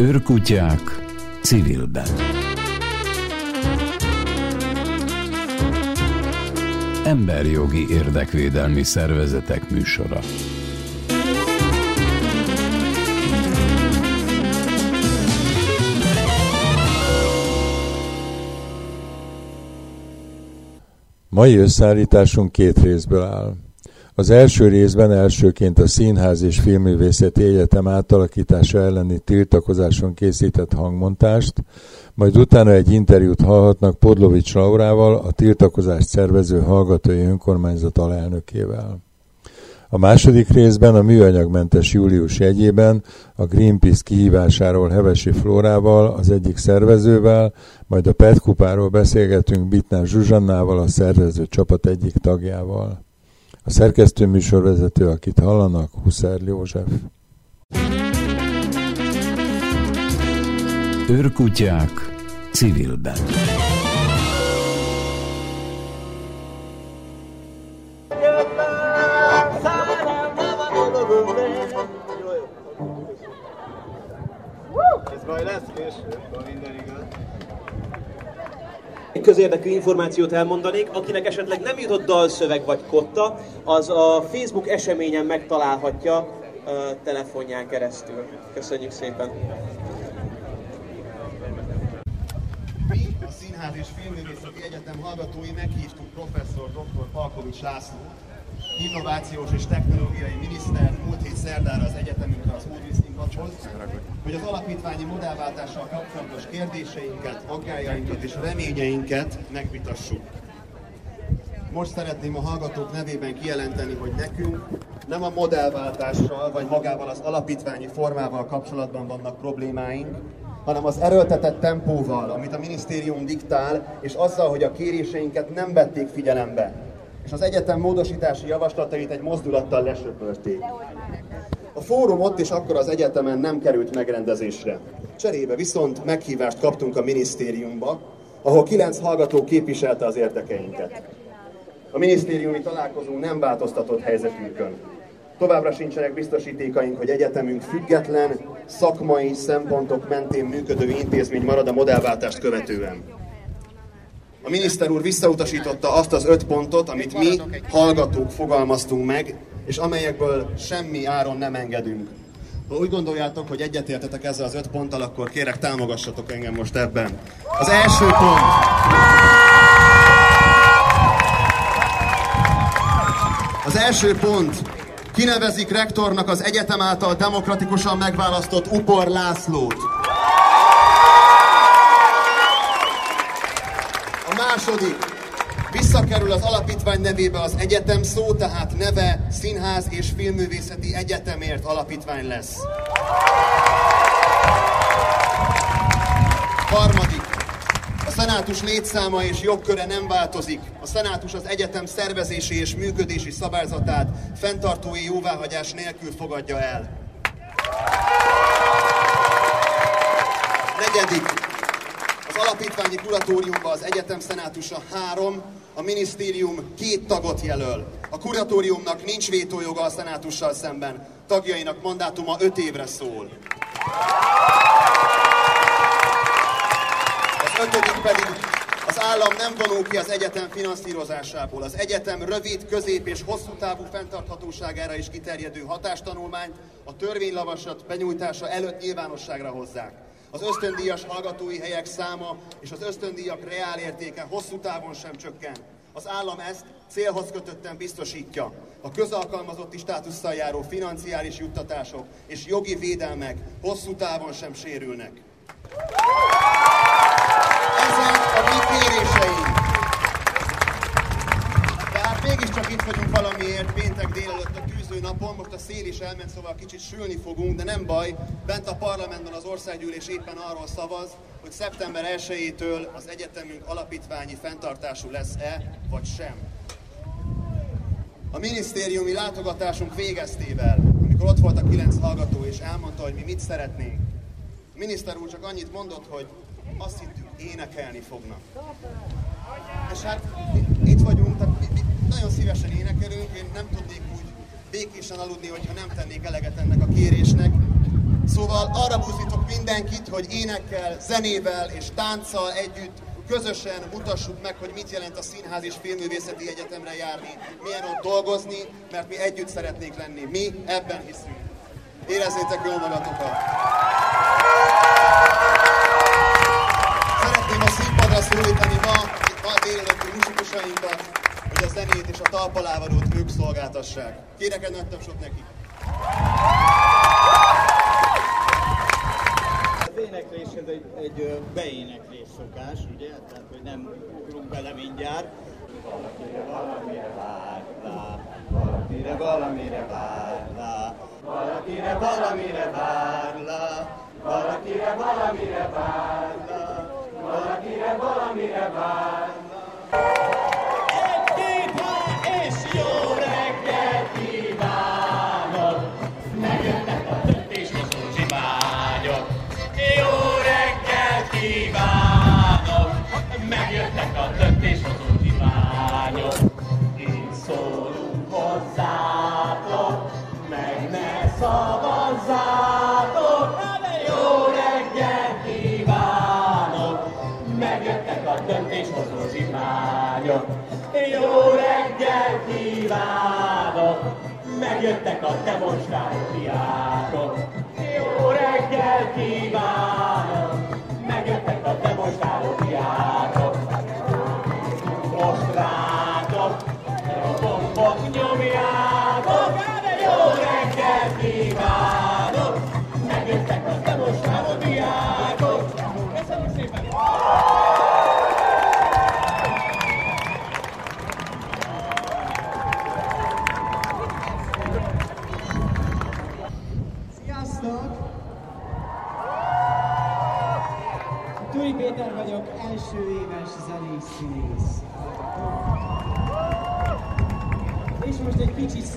Őrkutyák civilben. Emberjogi érdekvédelmi szervezetek műsora. Mai összeállításunk két részből áll. Az első részben elsőként a Színház és Filmművészeti Egyetem átalakítása elleni tiltakozáson készített hangmontást, majd utána egy interjút hallhatnak Podlovics Laurával, a tiltakozást szervező hallgatói önkormányzat alelnökével. A második részben a műanyagmentes július jegyében a Greenpeace kihívásáról Hevesi Flórával, az egyik szervezővel, majd a PET kupáról beszélgetünk Bitnár Zsuzsannával, a szervező csapat egyik tagjával. A szerkesztő műsorvezető, akit hallanak, Huszer József. Őrkutyák civilben. Egy közérdekű információt elmondanék, akinek esetleg nem jutott dalszöveg vagy kotta, az a Facebook eseményen megtalálhatja telefonján keresztül. Köszönjük szépen! Mi, a Színház és Filmművészeti Egyetem hallgatói meghívtuk professzor dr. Palkovics László, innovációs és technológiai miniszter múlt hét szerdára az egyetemünkre az Hogy az alapítványi modellváltással kapcsolatos kérdéseinket, aggájainkat és reményeinket megvitassuk. Most szeretném a hallgatók nevében kijelenteni, hogy nekünk nem a modellváltással vagy magával az alapítványi formával kapcsolatban vannak problémáink, hanem az erőltetett tempóval, amit a minisztérium diktál, és azzal, hogy a kéréseinket nem vették figyelembe, és az egyetem módosítási javaslatait egy mozdulattal lesöpörték. A fórum ott és akkor az egyetemen nem került megrendezésre. Cserébe viszont meghívást kaptunk a minisztériumba, ahol kilenc hallgató képviselte az érdekeinket. A minisztériumi találkozó nem változtatott helyzetünkön. Továbbra sincsenek biztosítékaink, hogy egyetemünk független, szakmai szempontok mentén működő intézmény marad a modellváltást követően. A miniszter úr visszautasította azt az öt pontot, amit mi, hallgatók fogalmaztunk meg, és amelyekből semmi áron nem engedünk. Ha úgy gondoljátok, hogy egyetértetek ezzel az öt ponttal, akkor kérek támogassatok engem most ebben. Az első pont. Az első pont. Kinevezik rektornak az egyetem által demokratikusan megválasztott Upor Lászlót. A második. Visszakerül az alapítvány nevébe az egyetem szó, tehát neve Színház és Filmművészeti Egyetemért alapítvány lesz. Harmadik. A szenátus létszáma és jogköre nem változik. A szenátus az egyetem szervezési és működési szabályzatát fenntartói jóváhagyás nélkül fogadja el. Negyedik. Alapítványi kuratóriumban az egyetem szenátusa három, a minisztérium két tagot jelöl. A kuratóriumnak nincs vétójoga a szenátussal szemben. Tagjainak mandátuma öt évre szól. Az ötödik pedig az állam nem vonul ki az egyetem finanszírozásából. Az egyetem rövid, közép és hosszú távú fenntarthatóságára is kiterjedő hatástanulmányt a törvénylavaslat benyújtása előtt nyilvánosságra hozzák. Az ösztöndíjas hallgatói helyek száma és az ösztöndíjak reálértéke hosszú távon sem csökken. Az állam ezt célhoz kötötten biztosítja. A közalkalmazotti státusszal járó financiális juttatások és jogi védelmek hosszú távon sem sérülnek. Ezek a mi kéréseink. Tehát mégiscsak itt vagyunk valamiért péntek délelőtt a tűző napon, most a szél is elment, szóval kicsit sülni fogunk, de nem baj, bent a parlamentben az országgyűlés éppen arról szavaz, hogy szeptember 1-től az egyetemünk alapítványi fenntartású lesz-e, vagy sem. A minisztériumi látogatásunk végeztével, amikor ott volt a kilenc hallgató és elmondta, hogy mi mit szeretnénk, a miniszter úr csak annyit mondott, hogy azt hittük, énekelni fognak. És hát itt vagyunk, tehát nagyon szívesen énekelünk, én nem tudnék úgy békésen aludni, hogyha nem tennék eleget ennek a kérésnek, Szóval arra buzdítok mindenkit, hogy énekkel, zenével és tánccal együtt közösen mutassuk meg, hogy mit jelent a Színház és Filmművészeti Egyetemre járni, milyen ott dolgozni, mert mi együtt szeretnénk lenni. Mi ebben hiszünk. Érezzétek jól magatokat! Szeretném a színpadra szólítani ma, ma délelőtti muzsikusainkat, hogy a zenét és a talpalávarót ők szolgáltassák. Kérek egy nagy tapsot nekik! Az éneklés ez egy, egy beéneklés szokás, ugye? Tehát, hogy nem ugrunk bele mindjárt. Valakire valamire várlá, valakire valamire várlá, valakire valamire várlá, valakire valamire várlá, valakire valamire várlá. Zsiványok. Jó reggelt kívánok! Megjöttek a demonstráló diákok.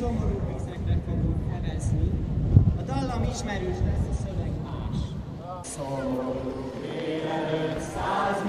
Szomorú vizekre fogunk nevezni. A dallam ismerős lesz, a szöveg más. Szomorú délelőtt száz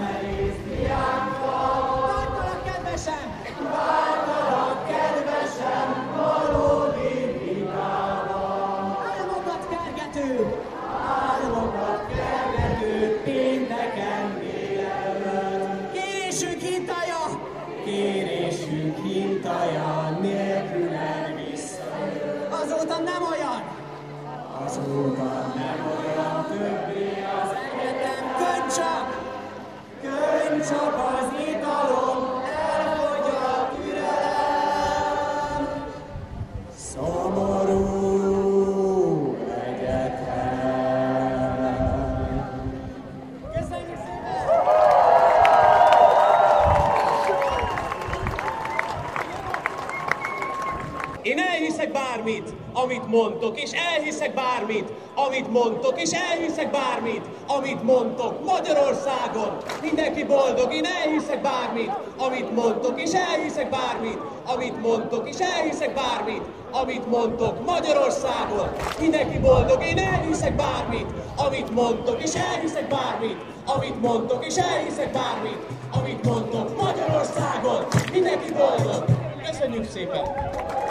Én elhiszek bármit, amit mondtok, és elhiszek bármit, amit mondtok, és elhiszek bármit, amit mondtok. Magyarországon mindenki boldog, én elhiszek bármit, amit mondtok, és elhiszek bármit, amit mondtok, és elhiszek bármit, amit mondtok. Magyarországon mindenki boldog, én elhiszek bármit, amit mondtok, és elhiszek bármit, amit mondtok, és elhiszek bármit, amit mondtok. Magyarországon mindenki boldog. Köszönjük szépen!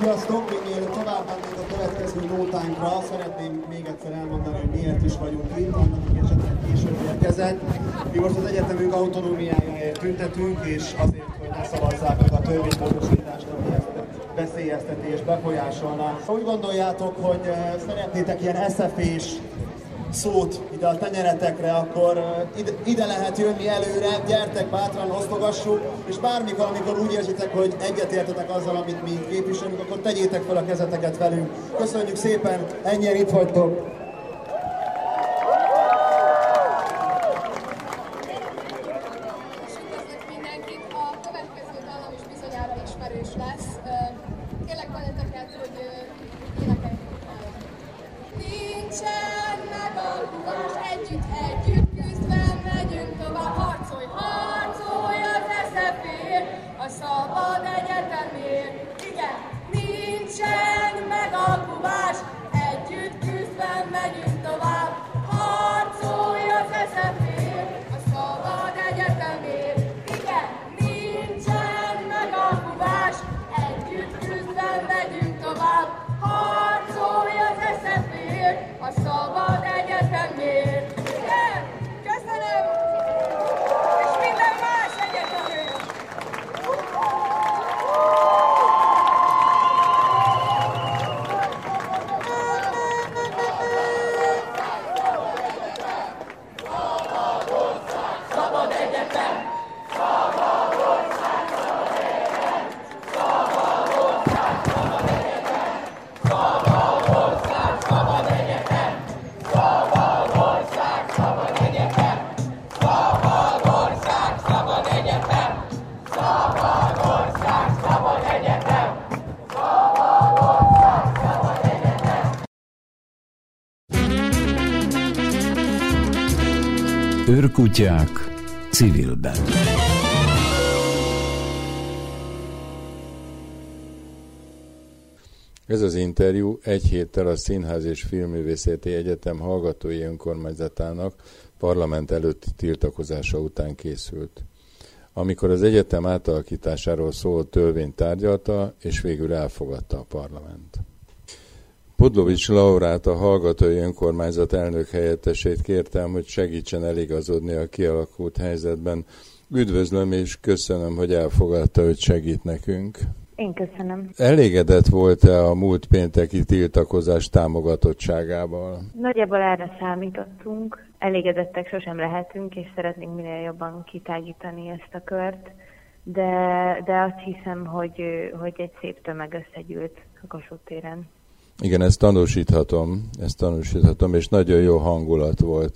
Sziasztok! Még mielőtt tovább mennénk a következő nótánkra, szeretném még egyszer elmondani, hogy miért is vagyunk itt, annak, aki esetleg később érkezett. Mi most az egyetemünk autonómiájáért tüntetünk, és azért, hogy ne szavazzák meg a törvénymódosítást, ami ezt veszélyezteti és befolyásolná. Úgy gondoljátok, hogy eh, szeretnétek ilyen SZF-és szót ide a tenyeretekre, akkor ide, ide lehet jönni előre, gyertek bátran, osztogassuk, és bármikor, amikor úgy érzitek, hogy egyetértetek azzal, amit mi képviselünk, akkor tegyétek fel a kezeteket velünk. Köszönjük szépen, ennyien itt vagytok! Megan. Civilben. Ez az interjú egy héttel a Színház és Filmművészeti Egyetem hallgatói önkormányzatának parlament előtti tiltakozása után készült. Amikor az egyetem átalakításáról szólt törvény tárgyalta, és végül elfogadta a parlament. Podlovics Laurát, a Hallgatói Önkormányzat elnök helyettesét kértem, hogy segítsen eligazodni a kialakult helyzetben. Üdvözlöm és köszönöm, hogy elfogadta, hogy segít nekünk. Én köszönöm. Elégedett volt-e a múlt pénteki tiltakozás támogatottságával? Nagyjából erre számítottunk. Elégedettek sosem lehetünk, és szeretnénk minél jobban kitágítani ezt a kört. De, de azt hiszem, hogy, hogy egy szép tömeg összegyűlt a Kossuth téren. Igen, ezt tanúsíthatom, ezt tanúsíthatom, és nagyon jó hangulat volt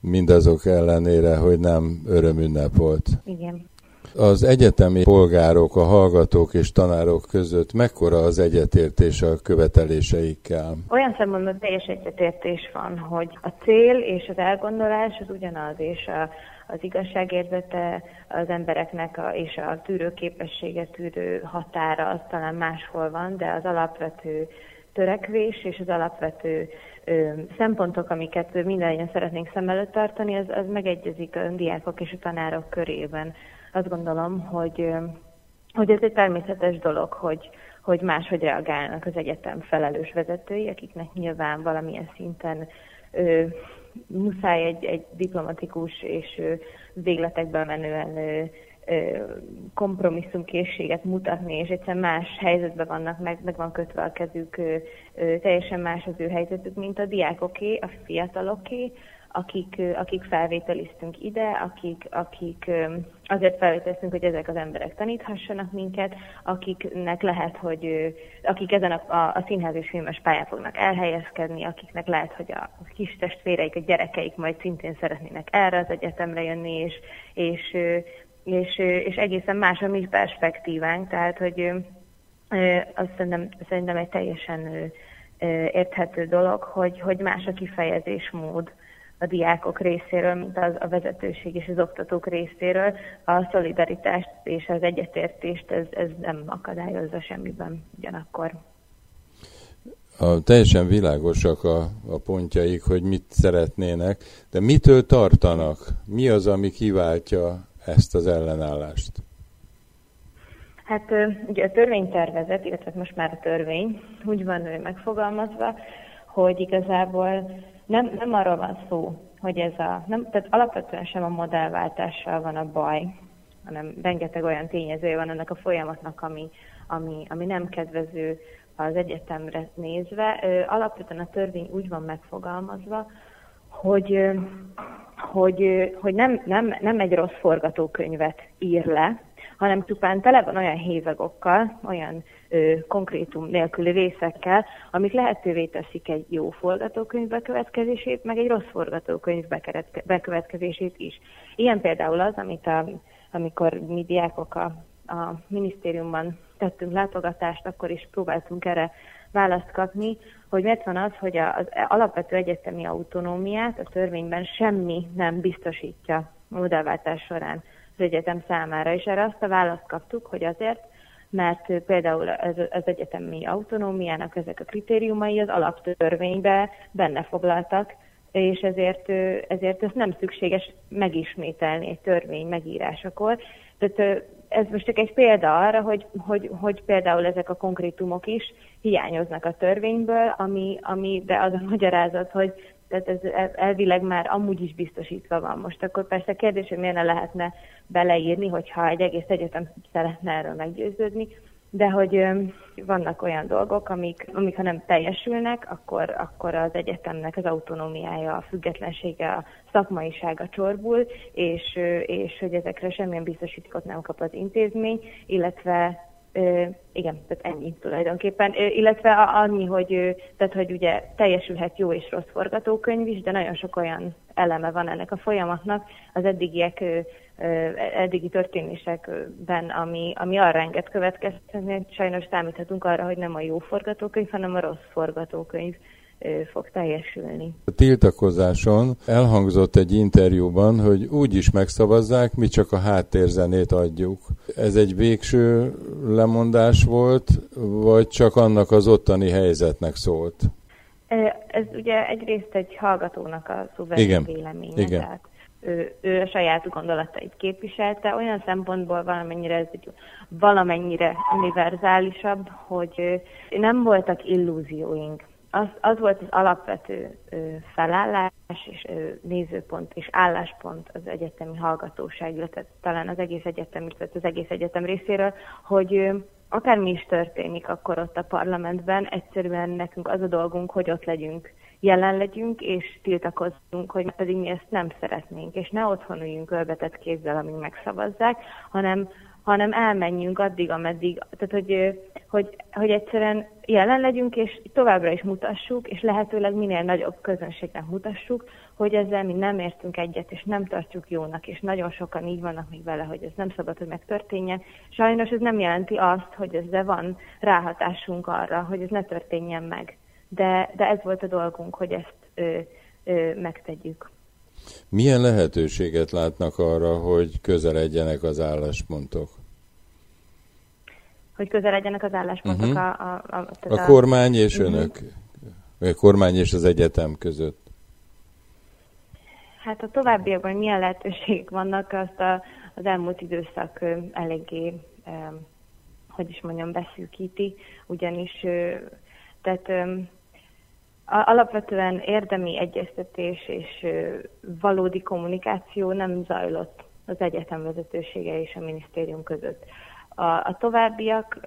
mindazok ellenére, hogy nem örömünnep volt. Igen. Az egyetemi polgárok, a hallgatók és tanárok között mekkora az egyetértés a követeléseikkel? Olyan szempontból teljes egyetértés van, hogy a cél és az elgondolás az ugyanaz, és a, az igazságérzete az embereknek a, és a tűrőképessége, tűrő határa az talán máshol van, de az alapvető törekvés és az alapvető ö, szempontok, amiket mindannyian szeretnénk szem előtt tartani, az, az megegyezik a diákok és a tanárok körében. Azt gondolom, hogy, hogy ez egy természetes dolog, hogy, hogy máshogy reagálnak az egyetem felelős vezetői, akiknek nyilván valamilyen szinten ö, muszáj egy, egy diplomatikus és ö, végletekben menően ö, kompromisszumkészséget mutatni, és egyszerűen más helyzetben vannak, meg, meg van kötve a kezük, teljesen más az ő helyzetük, mint a diákoké, a fiataloké, akik, akik felvételiztünk ide, akik, akik azért felvételiztünk, hogy ezek az emberek taníthassanak minket, akiknek lehet, hogy akik ezen a, a, a színház és filmes pályán fognak elhelyezkedni, akiknek lehet, hogy a kis testvéreik, a gyerekeik majd szintén szeretnének erre az egyetemre jönni, és, és és, és egészen más a mi perspektívánk, tehát hogy azt szerintem, szerintem egy teljesen érthető dolog, hogy, hogy más a kifejezésmód a diákok részéről, mint az, a vezetőség és az oktatók részéről. A szolidaritást és az egyetértést ez, ez nem akadályozza semmiben ugyanakkor. A, teljesen világosak a, a pontjaik, hogy mit szeretnének, de mitől tartanak? Mi az, ami kiváltja ezt az ellenállást? Hát ugye a törvénytervezet, illetve most már a törvény úgy van megfogalmazva, hogy igazából nem, nem arról van szó, hogy ez a, nem, tehát alapvetően sem a modellváltással van a baj, hanem rengeteg olyan tényező van ennek a folyamatnak, ami, ami, ami nem kedvező az egyetemre nézve. Alapvetően a törvény úgy van megfogalmazva, hogy hogy, hogy nem, nem, nem egy rossz forgatókönyvet ír le, hanem csupán tele van olyan hézagokkal, olyan ö, konkrétum nélküli részekkel, amik lehetővé teszik egy jó forgatókönyv bekövetkezését, meg egy rossz forgatókönyv bekövetkezését is. Ilyen például az, amit a, amikor mi diákok a, a minisztériumban tettünk látogatást, akkor is próbáltunk erre választ kapni, hogy miért van az, hogy az alapvető egyetemi autonómiát a törvényben semmi nem biztosítja a modellváltás során az egyetem számára. És erre azt a választ kaptuk, hogy azért, mert például az, az egyetemi autonómiának ezek a kritériumai az alaptörvénybe benne foglaltak, és ezért, ezért ezt nem szükséges megismételni egy törvény megírásakor. Tehát ez most csak egy példa arra, hogy, hogy, hogy például ezek a konkrétumok is hiányoznak a törvényből, ami, ami de az a magyarázat, hogy tehát ez elvileg már amúgy is biztosítva van. Most akkor persze a kérdés, hogy miért ne lehetne beleírni, hogyha egy egész egyetem szeretne erről meggyőződni, de hogy vannak olyan dolgok, amik, amik ha nem teljesülnek, akkor, akkor az egyetemnek az autonómiája, a függetlensége, a szakmaisága csorbul, és, és hogy ezekre semmilyen biztosítékot nem kap az intézmény, illetve igen, tehát ennyi tulajdonképpen. illetve annyi, hogy, tehát, hogy ugye teljesülhet jó és rossz forgatókönyv is, de nagyon sok olyan eleme van ennek a folyamatnak az eddigiek, eddigi történésekben, ami, ami arra enged következtetni, sajnos számíthatunk arra, hogy nem a jó forgatókönyv, hanem a rossz forgatókönyv fog teljesülni. A tiltakozáson elhangzott egy interjúban, hogy úgy is megszavazzák, mi csak a háttérzenét adjuk. Ez egy végső lemondás volt, vagy csak annak az ottani helyzetnek szólt? Ez ugye egyrészt egy hallgatónak a szuverén véleménye, Igen. tehát ő, ő a saját gondolatait képviselte, olyan szempontból valamennyire ez egy valamennyire univerzálisabb, hogy nem voltak illúzióink az, az volt az alapvető ö, felállás és ö, nézőpont és álláspont az egyetemi hallgatóság, illetve talán az egész egyetem, illetve az egész egyetem részéről, hogy ö, akármi is történik akkor ott a parlamentben, egyszerűen nekünk az a dolgunk, hogy ott legyünk, jelen legyünk, és tiltakozzunk, hogy pedig mi ezt nem szeretnénk, és ne otthon üljünk ölbetett kézzel, amíg megszavazzák, hanem hanem elmenjünk addig, ameddig, tehát hogy, hogy, hogy egyszerűen jelen legyünk, és továbbra is mutassuk, és lehetőleg minél nagyobb közönségnek mutassuk, hogy ezzel mi nem értünk egyet, és nem tartjuk jónak, és nagyon sokan így vannak még vele, hogy ez nem szabad, hogy megtörténjen. Sajnos ez nem jelenti azt, hogy ezzel van ráhatásunk arra, hogy ez ne történjen meg. De, de ez volt a dolgunk, hogy ezt ö, ö, megtegyük. Milyen lehetőséget látnak arra, hogy közeledjenek az álláspontok? Hogy közeledjenek az álláspontok uh-huh. a, a, a, a, kormány és uh-huh. önök, vagy a kormány és az egyetem között? Hát a továbbiakban milyen lehetőségek vannak, azt a, az elmúlt időszak eléggé, hogy is mondjam, beszűkíti, ugyanis tehát Alapvetően érdemi egyeztetés és valódi kommunikáció nem zajlott az egyetem vezetősége és a minisztérium között. A, a továbbiak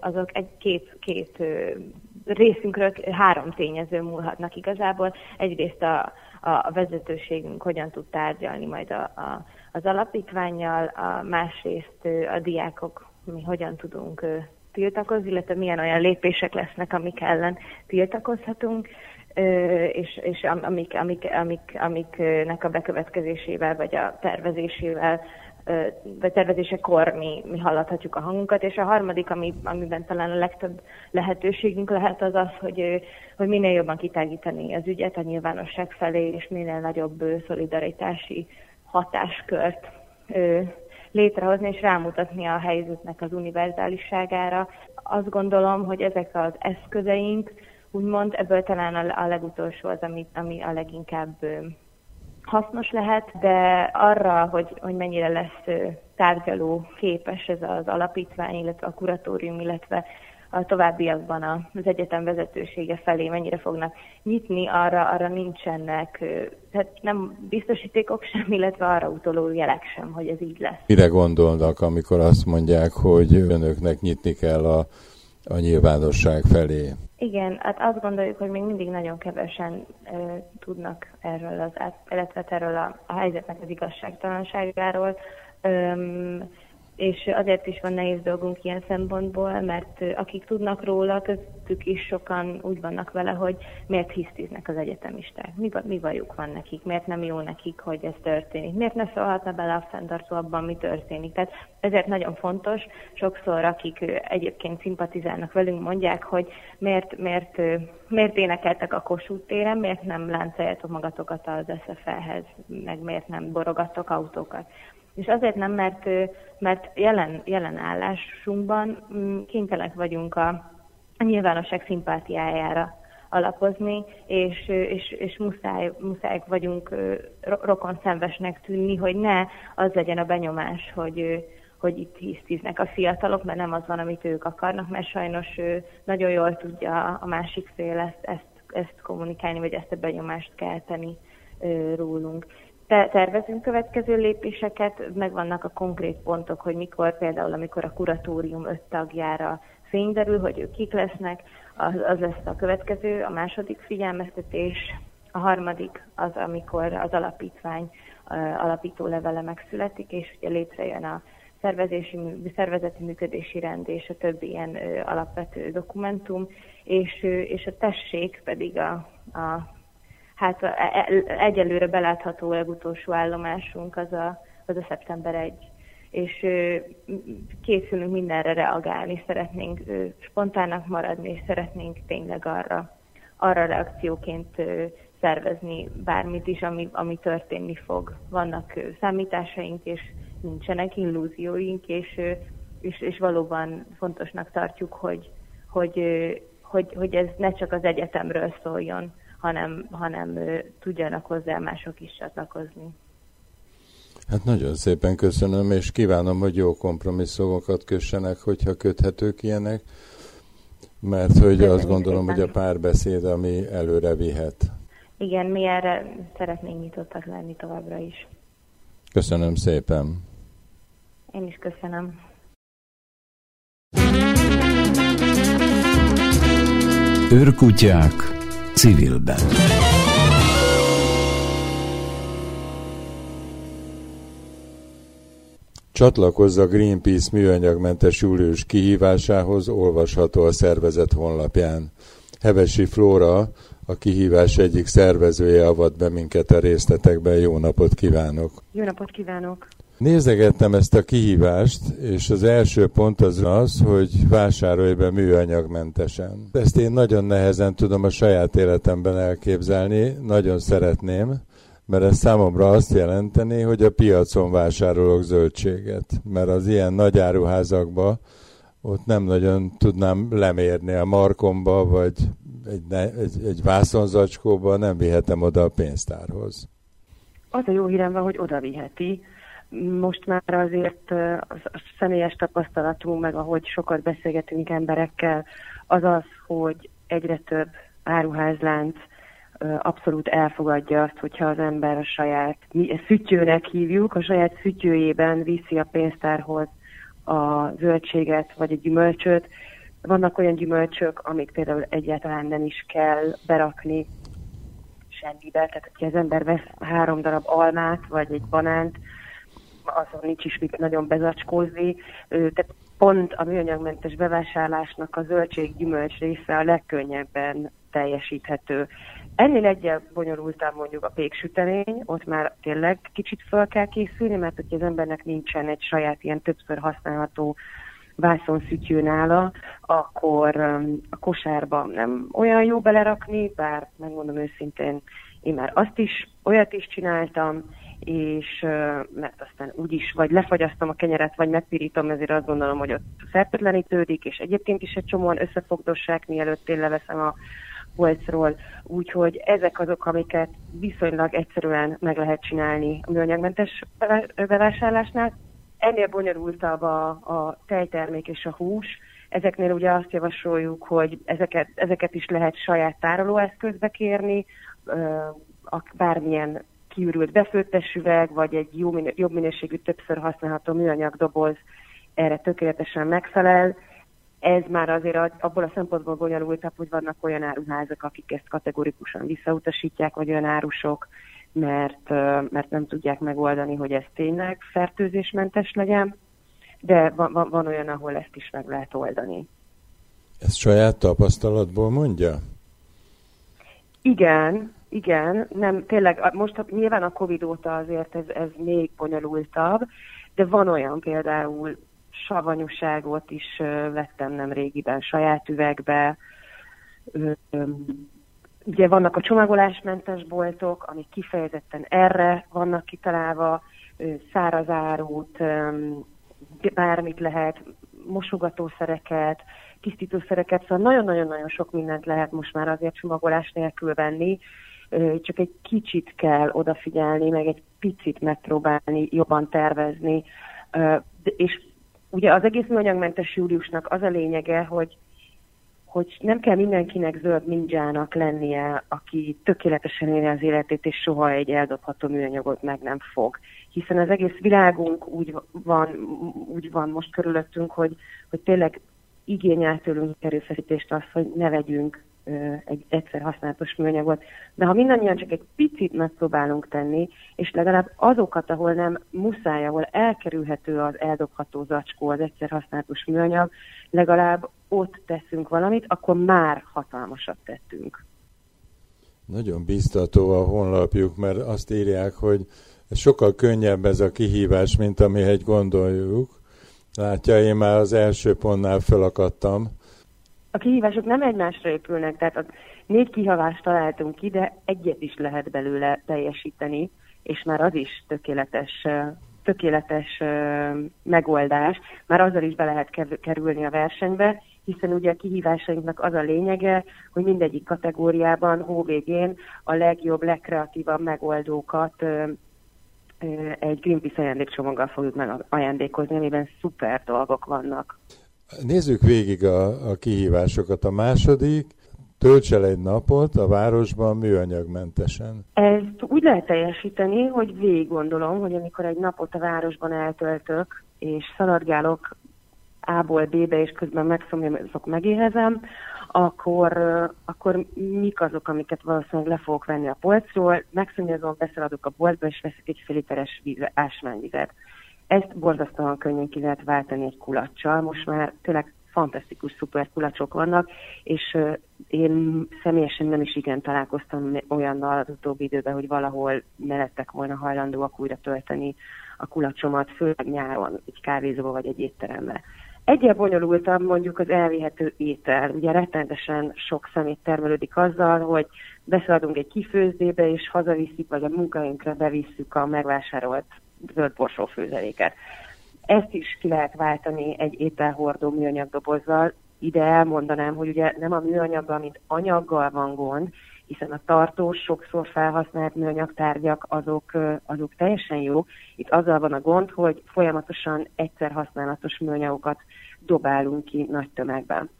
azok egy két, két részünkről három tényező múlhatnak igazából. Egyrészt a, a vezetőségünk hogyan tud tárgyalni majd a, a, az alapítványjal, a másrészt a diákok mi hogyan tudunk tiltakozni, illetve milyen olyan lépések lesznek, amik ellen tiltakozhatunk, és, és amik, amik, amik, amiknek a bekövetkezésével, vagy a tervezésével, vagy tervezésekor mi, mi hallathatjuk a hangunkat, és a harmadik, ami, amiben talán a legtöbb lehetőségünk lehet az az, hogy, hogy minél jobban kitágítani az ügyet a nyilvánosság felé, és minél nagyobb szolidaritási hatáskört létrehozni és rámutatni a helyzetnek az univerzálisságára. Azt gondolom, hogy ezek az eszközeink, úgymond ebből talán a, legutolsó az, ami, ami a leginkább hasznos lehet, de arra, hogy, hogy mennyire lesz tárgyaló képes ez az alapítvány, illetve a kuratórium, illetve a továbbiakban az egyetem vezetősége felé mennyire fognak nyitni, arra, arra nincsenek, tehát nem biztosítékok sem, illetve arra utoló jelek sem, hogy ez így lesz. Mire gondolnak, amikor azt mondják, hogy önöknek nyitni kell a, a nyilvánosság felé? Igen, hát azt gondoljuk, hogy még mindig nagyon kevesen e, tudnak erről az, illetve erről a, a helyzetnek az igazságtalanságáról. Öm, és azért is van nehéz dolgunk ilyen szempontból, mert akik tudnak róla, köztük is sokan úgy vannak vele, hogy miért hisztiznek az egyetemisták, mi, mi bajuk van nekik, miért nem jó nekik, hogy ez történik, miért ne szólhatna bele a fenntartó abban, mi történik. Tehát ezért nagyon fontos, sokszor akik egyébként szimpatizálnak velünk, mondják, hogy miért, miért, miért énekeltek a Kossuth téren, miért nem láncoljátok magatokat az SFL-hez, meg miért nem borogattok autókat. És azért nem, mert, mert jelen, jelen állásunkban mm, kénytelenek vagyunk a, a nyilvánosság szimpátiájára alapozni, és, és, és muszáj, muszáj vagyunk rokon szenvesnek tűnni, hogy ne az legyen a benyomás, hogy, hogy itt hisztiznek a fiatalok, mert nem az van, amit ők akarnak, mert sajnos nagyon jól tudja a másik fél ezt, ezt, ezt kommunikálni, vagy ezt a benyomást kelteni rólunk tervezünk következő lépéseket, megvannak a konkrét pontok, hogy mikor például, amikor a kuratórium öt tagjára fény hogy ők kik lesznek, az, az lesz a következő, a második figyelmeztetés, a harmadik az, amikor az alapítvány alapító levele megszületik, és ugye létrejön a szervezési, szervezeti működési rend és a többi ilyen alapvető dokumentum, és, és a tessék pedig a, a hát e, e, egyelőre belátható legutolsó állomásunk az a, az a szeptember 1 és készülünk mindenre reagálni, szeretnénk spontának maradni, és szeretnénk tényleg arra, arra reakcióként szervezni bármit is, ami, ami történni fog. Vannak számításaink, és nincsenek illúzióink, és, és, és valóban fontosnak tartjuk, hogy, hogy, hogy, hogy ez ne csak az egyetemről szóljon, hanem, hanem tudjanak hozzá mások is csatlakozni. Hát nagyon szépen köszönöm, és kívánom, hogy jó kompromisszumokat kössenek, hogyha köthetők ilyenek, mert hogy Köszönjük azt gondolom, szépen. hogy a párbeszéd, ami előre vihet. Igen, mi erre szeretnénk nyitottak lenni továbbra is. Köszönöm szépen. Én is köszönöm. Őrkutyák civilben. Csatlakozz a Greenpeace műanyagmentes július kihívásához, olvasható a szervezet honlapján. Hevesi Flóra, a kihívás egyik szervezője avat be minket a részletekben. Jó napot kívánok! Jó napot kívánok! Nézegettem ezt a kihívást, és az első pont az az, hogy vásárolj be műanyagmentesen. Ezt én nagyon nehezen tudom a saját életemben elképzelni, nagyon szeretném, mert ez számomra azt jelenteni, hogy a piacon vásárolok zöldséget, mert az ilyen nagy áruházakba ott nem nagyon tudnám lemérni a markomba, vagy egy, egy, egy vászonzacskóba, nem vihetem oda a pénztárhoz. Az a jó hírem van, hogy oda viheti. Most már azért a személyes tapasztalatunk, meg ahogy sokat beszélgetünk emberekkel, az az, hogy egyre több áruházlánc abszolút elfogadja azt, hogyha az ember a saját, mi szütyőnek hívjuk, a saját szütyőjében viszi a pénztárhoz a zöldséget vagy a gyümölcsöt. Vannak olyan gyümölcsök, amik például egyáltalán nem is kell berakni semmibe, tehát hogyha az ember vesz három darab almát vagy egy banánt, azon nincs is mit nagyon bezacskózni. Tehát pont a műanyagmentes bevásárlásnak a zöldség-gyümölcs része a legkönnyebben teljesíthető. Ennél egyel bonyolultabb mondjuk a péksütemény, ott már tényleg kicsit fel kell készülni, mert hogyha az embernek nincsen egy saját ilyen többször használható vászonszütyő nála, akkor a kosárba nem olyan jó belerakni, bár megmondom őszintén, én már azt is, olyat is csináltam, és mert aztán úgyis vagy lefagyasztom a kenyeret, vagy megpirítom, ezért azt gondolom, hogy ott fertőtlenítődik, és egyébként is egy csomóan összefogdossák, mielőtt én leveszem a polcról, úgyhogy ezek azok, amiket viszonylag egyszerűen meg lehet csinálni a műanyagmentes bevásárlásnál. Ennél bonyolultabb a, a tejtermék és a hús, Ezeknél ugye azt javasoljuk, hogy ezeket, ezeket is lehet saját tárolóeszközbe kérni, bármilyen kiürült befőttes üveg, vagy egy jó, jobb minőségű, többször használható műanyag doboz erre tökéletesen megfelel, ez már azért abból a szempontból bonyolultabb, hogy vannak olyan áruházak, akik ezt kategorikusan visszautasítják, vagy olyan árusok, mert, mert nem tudják megoldani, hogy ez tényleg fertőzésmentes legyen, de van, van, van olyan, ahol ezt is meg lehet oldani. Ezt saját tapasztalatból mondja? Igen, igen, nem, tényleg, most nyilván a Covid óta azért ez, ez még bonyolultabb, de van olyan például savanyúságot is vettem nem régiben saját üvegbe. Ugye vannak a csomagolásmentes boltok, amik kifejezetten erre vannak kitalálva, száraz árut, bármit lehet, mosogatószereket, tisztítószereket, szóval nagyon-nagyon-nagyon sok mindent lehet most már azért csomagolás nélkül venni, csak egy kicsit kell odafigyelni, meg egy picit megpróbálni jobban tervezni, és ugye az egész műanyagmentes júliusnak az a lényege, hogy hogy nem kell mindenkinek zöld ninjának lennie, aki tökéletesen éli az életét, és soha egy eldobható műanyagot meg nem fog. Hiszen az egész világunk úgy van, úgy van most körülöttünk, hogy, hogy tényleg igényel tőlünk erőfeszítést az, hogy ne vegyünk egy egyszer használatos műanyagot. De ha mindannyian csak egy picit megpróbálunk tenni, és legalább azokat, ahol nem muszáj, ahol elkerülhető az eldobható zacskó, az egyszer használatos műanyag, legalább ott teszünk valamit, akkor már hatalmasat tettünk. Nagyon biztató a honlapjuk, mert azt írják, hogy sokkal könnyebb ez a kihívás, mint amihez gondoljuk. Látja, én már az első pontnál felakadtam. A kihívások nem egymásra épülnek, tehát a négy kihívást találtunk ki, de egyet is lehet belőle teljesíteni, és már az is tökéletes, tökéletes megoldás, már azzal is be lehet kerülni a versenybe, hiszen ugye a kihívásainknak az a lényege, hogy mindegyik kategóriában hóvégén a legjobb, legkreatívabb megoldókat egy Greenpeace ajándékcsomaggal fogjuk meg ajándékozni, amiben szuper dolgok vannak. Nézzük végig a, a kihívásokat. A második, tölts el egy napot a városban műanyagmentesen. Ezt úgy lehet teljesíteni, hogy végig gondolom, hogy amikor egy napot a városban eltöltök, és szaladgálok A-ból B-be, és közben megszomjazok, megéhezem, akkor, akkor mik azok, amiket valószínűleg le fogok venni a polcról, megszomjazom, beszaladok a boltba, és veszek egy fél literes víz, ásványvizet. Ezt borzasztóan könnyen ki lehet váltani egy kulacsal. Most már tényleg fantasztikus, szuper kulacsok vannak, és én személyesen nem is igen találkoztam olyannal az utóbbi időben, hogy valahol melettek volna hajlandóak újra tölteni a kulacsomat, főleg nyáron, egy kávézóba vagy egy étterembe. Egyre bonyolultabb mondjuk az elvihető étel. Ugye rettenetesen sok szemét termelődik azzal, hogy beszaladunk egy kifőzdébe, és hazavisszük, vagy a munkahelyünkre bevisszük a megvásárolt zöld főzeléket. Ezt is ki lehet váltani egy ételhordó műanyag dobozzal. Ide elmondanám, hogy ugye nem a műanyaggal, mint anyaggal van gond, hiszen a tartós, sokszor felhasznált műanyagtárgyak azok, azok teljesen jó. Itt azzal van a gond, hogy folyamatosan egyszer használatos műanyagokat dobálunk ki nagy tömegben.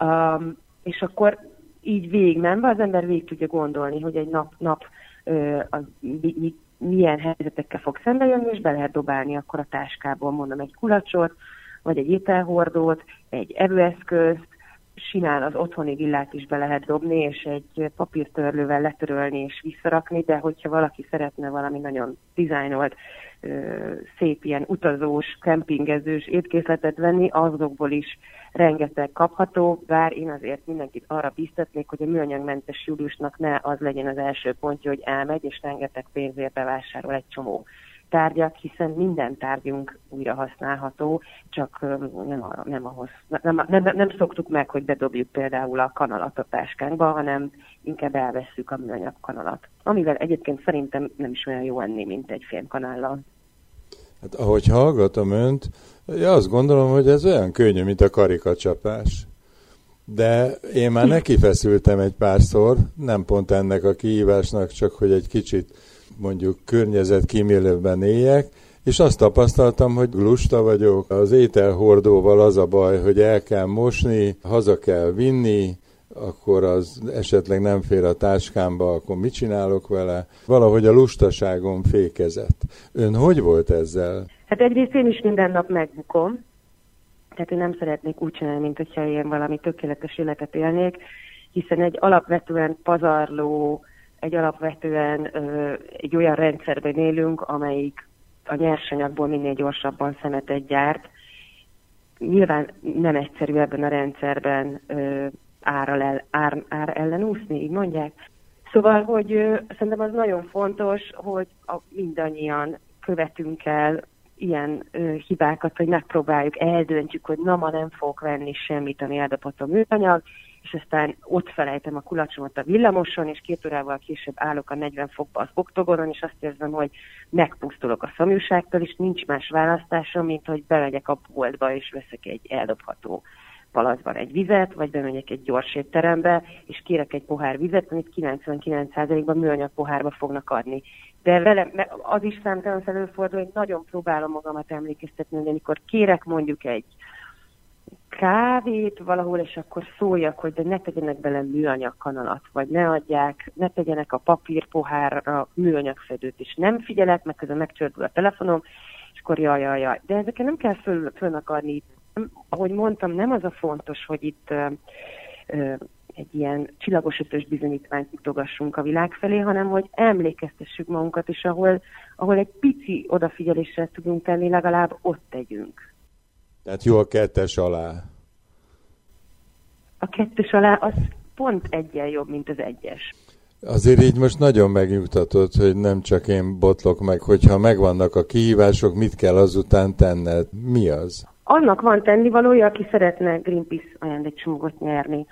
Um, és akkor így végigmenve az ember végig tudja gondolni, hogy egy nap, nap uh, az, mi, milyen helyzetekkel fog jönni, és be lehet dobálni akkor a táskából, mondom, egy kulacsot, vagy egy ételhordót, egy evőeszközt, simán az otthoni villát is be lehet dobni, és egy papírtörlővel letörölni és visszarakni, de hogyha valaki szeretne valami nagyon dizájnolt, szép ilyen utazós, kempingezős étkészletet venni, azokból is rengeteg kapható, bár én azért mindenkit arra biztatnék, hogy a műanyagmentes júliusnak ne az legyen az első pontja, hogy elmegy, és rengeteg pénzért bevásárol egy csomó tárgyak, hiszen minden tárgyunk újra használható, csak nem, arra, nem ahhoz, nem, nem, nem, nem szoktuk meg, hogy bedobjuk például a kanalat a táskánkba, hanem inkább elvesszük a műanyag kanalat. Amivel egyébként szerintem nem is olyan jó enni, mint egy kanállal. Hát ahogy hallgatom önt, ja, azt gondolom, hogy ez olyan könnyű, mint a karikacsapás. De én már neki feszültem egy párszor, nem pont ennek a kihívásnak, csak hogy egy kicsit mondjuk környezet kímélőben éljek, és azt tapasztaltam, hogy lusta vagyok. Az ételhordóval az a baj, hogy el kell mosni, haza kell vinni, akkor az esetleg nem fér a táskámba, akkor mit csinálok vele? Valahogy a lustaságom fékezett. Ön hogy volt ezzel? Hát egyrészt én is minden nap megbukom, tehát én nem szeretnék úgy csinálni, mint hogyha én valami tökéletes életet élnék, hiszen egy alapvetően pazarló, egy alapvetően egy olyan rendszerben élünk, amelyik a nyersanyagból minél gyorsabban szemetet gyárt. Nyilván nem egyszerű ebben a rendszerben ö, árral el, ár, ár ellen úszni, így mondják. Szóval, hogy ö, szerintem az nagyon fontos, hogy a, mindannyian követünk el ilyen ö, hibákat, hogy megpróbáljuk, eldöntjük, hogy na ma nem fogok venni semmit, ami eldobható műanyag, és aztán ott felejtem a kulacsomat a villamoson, és két órával később állok a 40 fokba az oktogonon, és azt érzem, hogy megpusztulok a szomjúságtól, és nincs más választásom, mint hogy bemegyek a boltba, és veszek egy eldobható palacban egy vizet, vagy bemegyek egy gyors étterembe, és kérek egy pohár vizet, amit 99%-ban műanyag pohárba fognak adni. De vele az is számtalan előfordul, hogy nagyon próbálom magamat emlékeztetni, hogy amikor kérek mondjuk egy kávét valahol, és akkor szóljak, hogy de ne tegyenek bele műanyag kanalat, vagy ne adják, ne tegyenek a papírpohárra műanyagfedőt, és nem figyelek, meg közben megcsördül a telefonom, és akkor jaj, jaj, jaj. De ezeken nem kell föl, fölnak adni, ahogy mondtam, nem az a fontos, hogy itt ö, ö, egy ilyen csillagos ötös bizonyítványt mutogassunk a világ felé, hanem hogy emlékeztessük magunkat, és ahol, ahol egy pici odafigyelésre tudunk tenni, legalább ott tegyünk. Tehát jó a kettes alá. A kettes alá az pont egyen jobb, mint az egyes. Azért így most nagyon megnyugtatott, hogy nem csak én botlok meg, hogyha megvannak a kihívások, mit kell azután tenned? Mi az? Annak van tennivalója, aki szeretne Greenpeace ajándékcsomagot nyerni.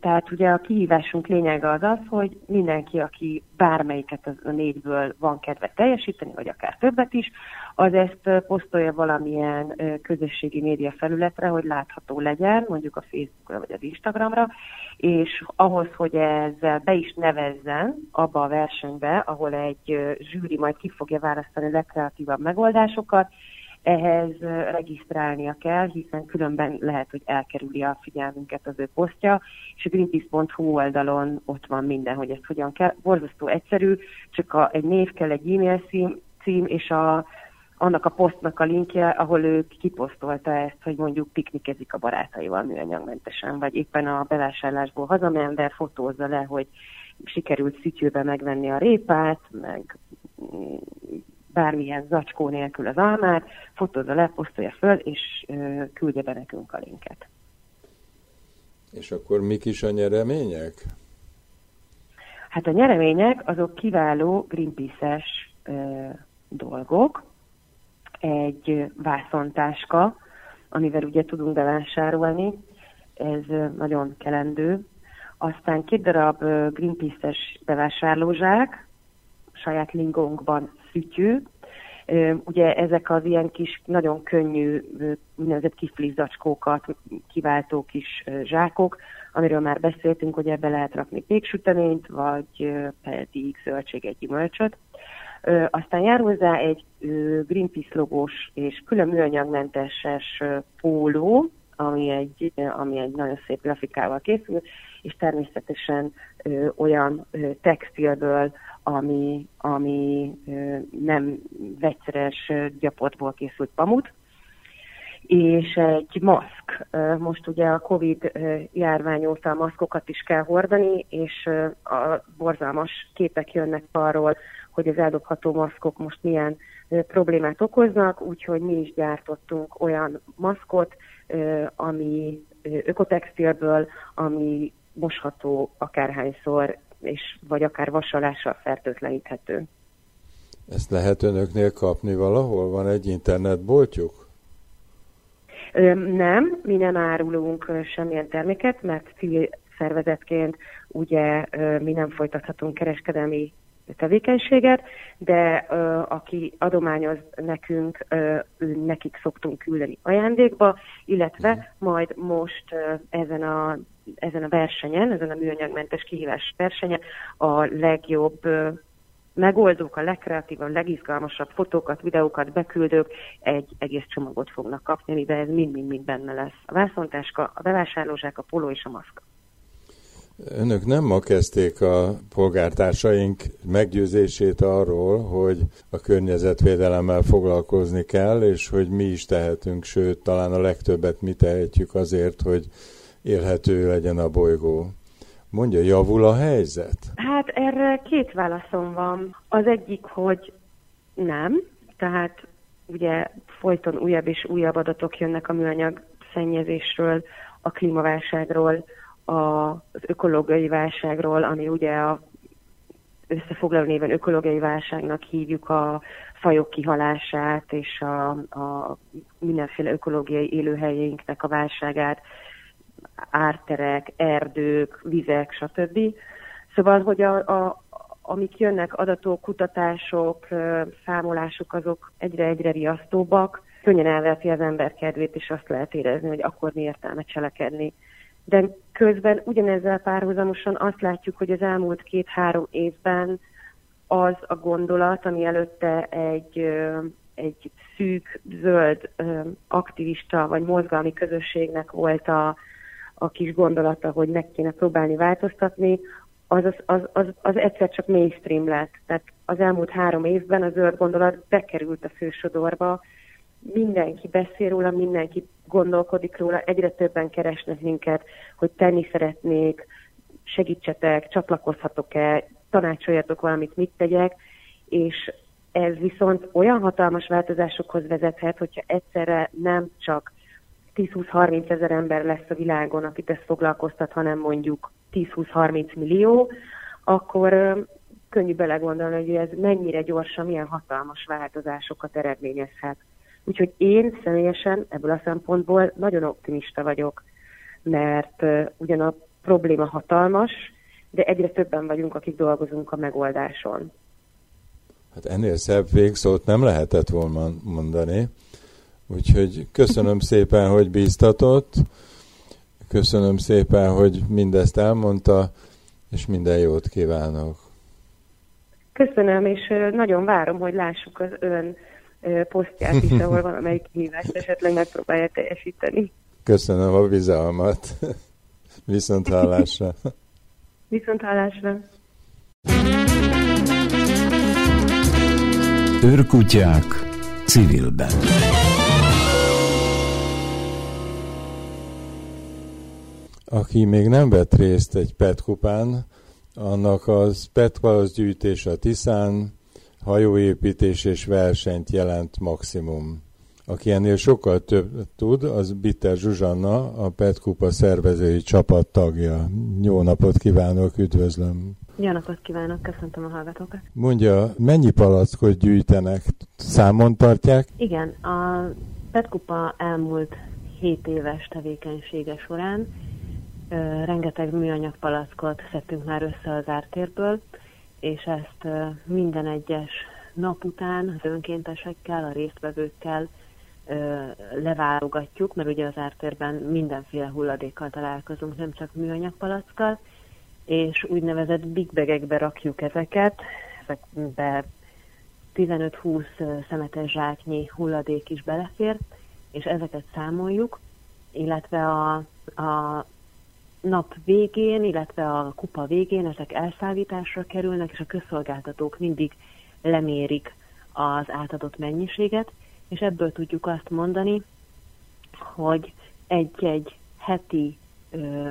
Tehát ugye a kihívásunk lényege az az, hogy mindenki, aki bármelyiket az a négyből van kedve teljesíteni, vagy akár többet is, az ezt posztolja valamilyen közösségi média felületre, hogy látható legyen, mondjuk a Facebookra vagy az Instagramra, és ahhoz, hogy ezzel be is nevezzen abba a versenybe, ahol egy zsűri majd ki fogja választani a legkreatívabb megoldásokat, ehhez regisztrálnia kell, hiszen különben lehet, hogy elkerüli a figyelmünket az ő posztja, és a greenpeace.hu oldalon ott van minden, hogy ezt hogyan kell. Borzasztó egyszerű, csak a, egy név kell, egy e-mail cím, cím és a, annak a posztnak a linkje, ahol ő kiposztolta ezt, hogy mondjuk piknikezik a barátaival műanyagmentesen, vagy éppen a bevásárlásból hazamenve fotózza le, hogy sikerült szütyőbe megvenni a répát, meg bármilyen zacskó nélkül az almát, fotózza le, posztolja föl, és ö, küldje be nekünk a linket. És akkor mik is a nyeremények? Hát a nyeremények azok kiváló Greenpeace-es dolgok. Egy vászontáska, amivel ugye tudunk bevásárolni, ez nagyon kelendő. Aztán két darab Greenpeace-es bevásárlózsák, saját lingónkban fütyű. Ugye ezek az ilyen kis, nagyon könnyű, úgynevezett kiflizacskókat kiváltó kis zsákok, amiről már beszéltünk, hogy ebbe lehet rakni péksüteményt, vagy pedig zöldséget, gyümölcsöt. Aztán jár hozzá egy Greenpeace logós és külön műanyagmenteses póló, ami egy, ami egy nagyon szép grafikával készül, és természetesen ö, olyan ö, textilből, ami, ami ö, nem vegyszeres gyapotból készült pamut, és egy maszk. Most ugye a Covid járvány óta maszkokat is kell hordani, és a borzalmas képek jönnek arról, hogy az eldobható maszkok most milyen problémát okoznak, úgyhogy mi is gyártottunk olyan maszkot, ami ökotextilből, ami mosható akárhányszor, és vagy akár vasalással fertőtleníthető. Ezt lehet önöknél kapni valahol? Van egy internetboltjuk? Nem, mi nem árulunk semmilyen terméket, mert civil szervezetként ugye mi nem folytathatunk kereskedelmi tevékenységet, de uh, aki adományoz nekünk, uh, nekik szoktunk küldeni ajándékba, illetve mhm. majd most uh, ezen a ezen a versenyen, ezen a műanyagmentes kihívás versenyen a legjobb uh, megoldók, a legkreatívabb, legizgalmasabb fotókat, videókat beküldők egy egész csomagot fognak kapni, amiben ez mind-mind-mind benne lesz. A vászontáska, a bevásárlózsák, a poló és a maszk. Önök nem ma kezdték a polgártársaink meggyőzését arról, hogy a környezetvédelemmel foglalkozni kell, és hogy mi is tehetünk, sőt, talán a legtöbbet mi tehetjük azért, hogy élhető legyen a bolygó. Mondja, javul a helyzet? Hát erre két válaszom van. Az egyik, hogy nem, tehát ugye folyton újabb és újabb adatok jönnek a műanyag szennyezésről, a klímaválságról, az ökológiai válságról, ami ugye a összefoglaló néven ökológiai válságnak hívjuk a fajok kihalását és a, a mindenféle ökológiai élőhelyeinknek a válságát, árterek, erdők, vizek, stb. Szóval, hogy a, a, amik jönnek, adatok, kutatások, számolások, azok egyre-egyre riasztóbbak. Könnyen elveti az ember kedvét, és azt lehet érezni, hogy akkor mi értelme cselekedni de közben ugyanezzel párhuzamosan azt látjuk, hogy az elmúlt két-három évben az a gondolat, ami előtte egy, egy szűk, zöld aktivista vagy mozgalmi közösségnek volt a, a kis gondolata, hogy meg kéne próbálni változtatni, az, az, az, az, az egyszer csak mainstream lett. Tehát az elmúlt három évben a zöld gondolat bekerült a fősodorba, mindenki beszél róla, mindenki gondolkodik róla, egyre többen keresnek minket, hogy tenni szeretnék, segítsetek, csatlakozhatok-e, tanácsoljatok valamit, mit tegyek, és ez viszont olyan hatalmas változásokhoz vezethet, hogyha egyszerre nem csak 10-20-30 ezer ember lesz a világon, akit ez foglalkoztat, hanem mondjuk 10-20-30 millió, akkor könnyű belegondolni, hogy ez mennyire gyorsan, milyen hatalmas változásokat eredményezhet. Úgyhogy én személyesen ebből a szempontból nagyon optimista vagyok, mert ugyan a probléma hatalmas, de egyre többen vagyunk, akik dolgozunk a megoldáson. Hát ennél szebb végszót nem lehetett volna mondani. Úgyhogy köszönöm szépen, hogy bíztatott, köszönöm szépen, hogy mindezt elmondta, és minden jót kívánok. Köszönöm, és nagyon várom, hogy lássuk az ön posztját is, ahol valamelyik hívást esetleg megpróbálja teljesíteni. Köszönöm a bizalmat. Viszont hallásra. Viszont hallásra. Őrkutyák civilben. Aki még nem vett részt egy PET kupán, annak az PET gyűjtés a Tiszán, hajóépítés és versenyt jelent maximum. Aki ennél sokkal több tud, az Bitter Zsuzsanna, a PET Kupa szervezői csapat tagja. Jó napot kívánok, üdvözlöm! Jó napot kívánok, köszöntöm a hallgatókat! Mondja, mennyi palackot gyűjtenek? Számon tartják? Igen, a PET Kupa elmúlt 7 éves tevékenysége során rengeteg műanyag palackot szedtünk már össze az ártérből, és ezt minden egyes nap után az önkéntesekkel, a résztvevőkkel leválogatjuk, mert ugye az ártérben mindenféle hulladékkal találkozunk, nem csak műanyag palackkal, és úgynevezett big bagekbe rakjuk ezeket, ezekbe 15-20 szemetes zsáknyi hulladék is belefér, és ezeket számoljuk, illetve a, a nap végén, illetve a kupa végén ezek elszállításra kerülnek, és a közszolgáltatók mindig lemérik az átadott mennyiséget, és ebből tudjuk azt mondani, hogy egy-egy heti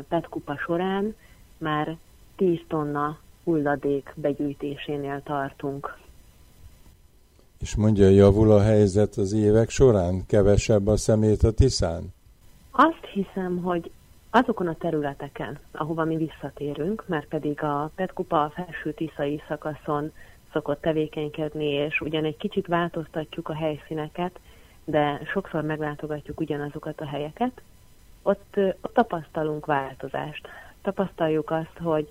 petkupa során már 10 tonna hulladék begyűjtésénél tartunk. És mondja, javul a helyzet az évek során? Kevesebb a szemét a Tiszán? Azt hiszem, hogy azokon a területeken, ahova mi visszatérünk, mert pedig a Petkupa a felső tiszai szakaszon szokott tevékenykedni, és ugyan egy kicsit változtatjuk a helyszíneket, de sokszor meglátogatjuk ugyanazokat a helyeket, ott, ott tapasztalunk változást. Tapasztaljuk azt, hogy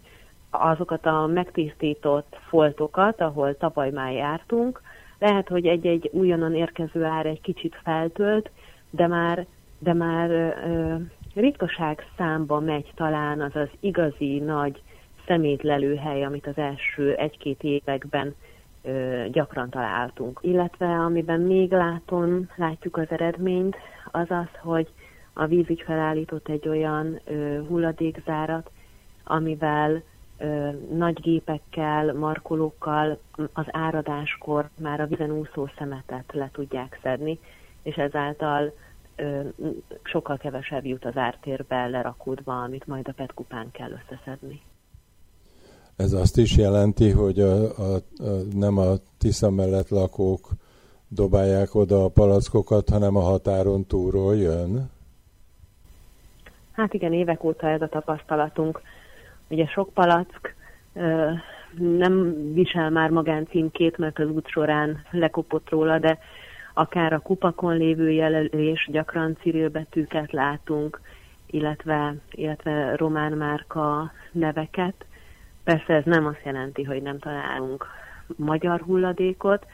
azokat a megtisztított foltokat, ahol tavaly már jártunk, lehet, hogy egy-egy újonnan érkező ár egy kicsit feltölt, de már, de már ö, ritkaság számba megy talán az az igazi nagy szemétlelőhely, amit az első egy-két években ö, gyakran találtunk. Illetve amiben még látom, látjuk az eredményt, az az, hogy a vízügy felállított egy olyan ö, hulladékzárat, amivel ö, nagy gépekkel, markolókkal az áradáskor már a vízen úszó szemetet le tudják szedni, és ezáltal sokkal kevesebb jut az ártérbe lerakódva, amit majd a petkupán kell összeszedni. Ez azt is jelenti, hogy a, a, a, nem a Tisza mellett lakók dobálják oda a palackokat, hanem a határon túlról jön? Hát igen, évek óta ez a tapasztalatunk. Ugye sok palack ö, nem visel már magáncímkét, mert az út során lekopott róla, de akár a kupakon lévő jelölés, gyakran cirilbetűket látunk, illetve, illetve román márka neveket. Persze ez nem azt jelenti, hogy nem találunk magyar hulladékot.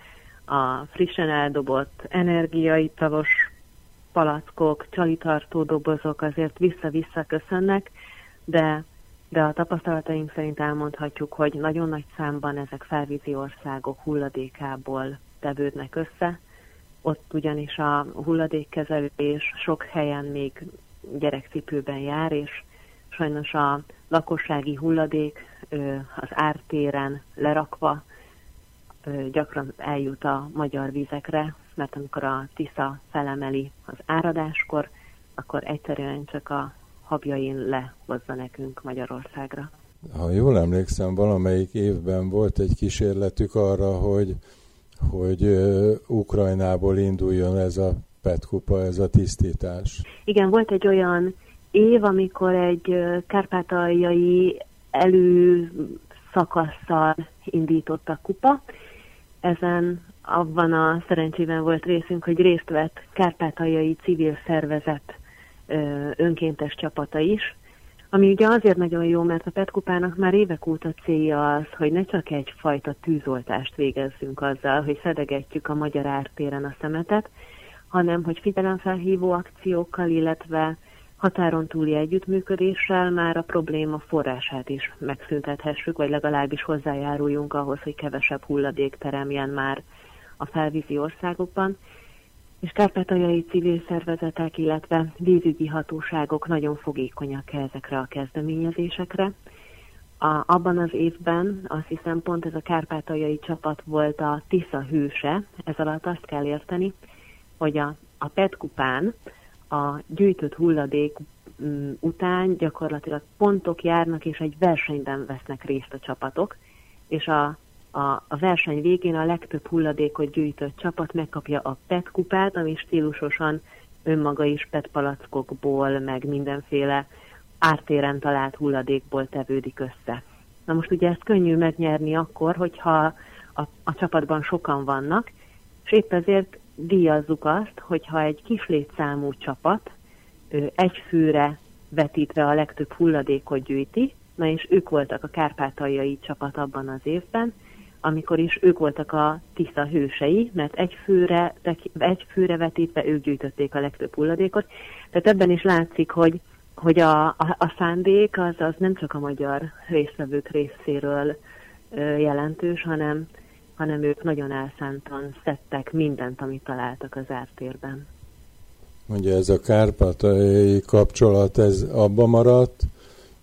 A frissen eldobott energiaitavos palackok, csalitartó dobozok azért vissza-vissza köszönnek, de, de a tapasztalataink szerint elmondhatjuk, hogy nagyon nagy számban ezek felvízi országok hulladékából tevődnek össze, ott ugyanis a hulladékkezelés sok helyen még gyerekcipőben jár, és sajnos a lakossági hulladék az ártéren lerakva gyakran eljut a magyar vizekre, mert amikor a Tisza felemeli az áradáskor, akkor egyszerűen csak a habjain lehozza nekünk Magyarországra. Ha jól emlékszem, valamelyik évben volt egy kísérletük arra, hogy, hogy Ukrajnából induljon ez a petkupa, ez a tisztítás. Igen, volt egy olyan év, amikor egy kárpátaljai elő szakasszal indított a kupa. Ezen abban a szerencsében volt részünk, hogy részt vett kárpátaljai civil szervezet önkéntes csapata is, ami ugye azért nagyon jó, mert a Petkupának már évek óta célja az, hogy ne csak egyfajta tűzoltást végezzünk azzal, hogy szedegetjük a magyar ártéren a szemetet, hanem hogy figyelemfelhívó akciókkal, illetve határon túli együttműködéssel már a probléma forrását is megszüntethessük, vagy legalábbis hozzájáruljunk ahhoz, hogy kevesebb hulladék teremjen már a felvízi országokban. És kárpátaljai civil szervezetek, illetve vízügyi hatóságok nagyon fogékonyak ezekre a kezdeményezésekre. A, abban az évben azt hiszem pont ez a kárpátaljai csapat volt a Tisza hőse, ez alatt azt kell érteni, hogy a, a PET kupán a gyűjtött hulladék mm, után gyakorlatilag pontok járnak, és egy versenyben vesznek részt a csapatok, és a, a, a verseny végén a legtöbb hulladékot gyűjtött csapat megkapja a PET kupát, ami stílusosan önmaga is PET palackokból, meg mindenféle ártéren talált hulladékból tevődik össze. Na most ugye ezt könnyű megnyerni akkor, hogyha a, a csapatban sokan vannak, és épp ezért díjazzuk azt, hogyha egy kis létszámú csapat egy főre vetítve a legtöbb hulladékot gyűjti, na és ők voltak a kárpátaljai csapat abban az évben, amikor is ők voltak a Tisza hősei, mert egy főre, egy főre vetítve ők gyűjtötték a legtöbb hulladékot. Tehát ebben is látszik, hogy, hogy a, a, a szándék az, az nem csak a magyar résztvevők részéről jelentős, hanem, hanem ők nagyon elszántan szedtek mindent, amit találtak az ártérben. Mondja, ez a kárpátai kapcsolat, ez abba maradt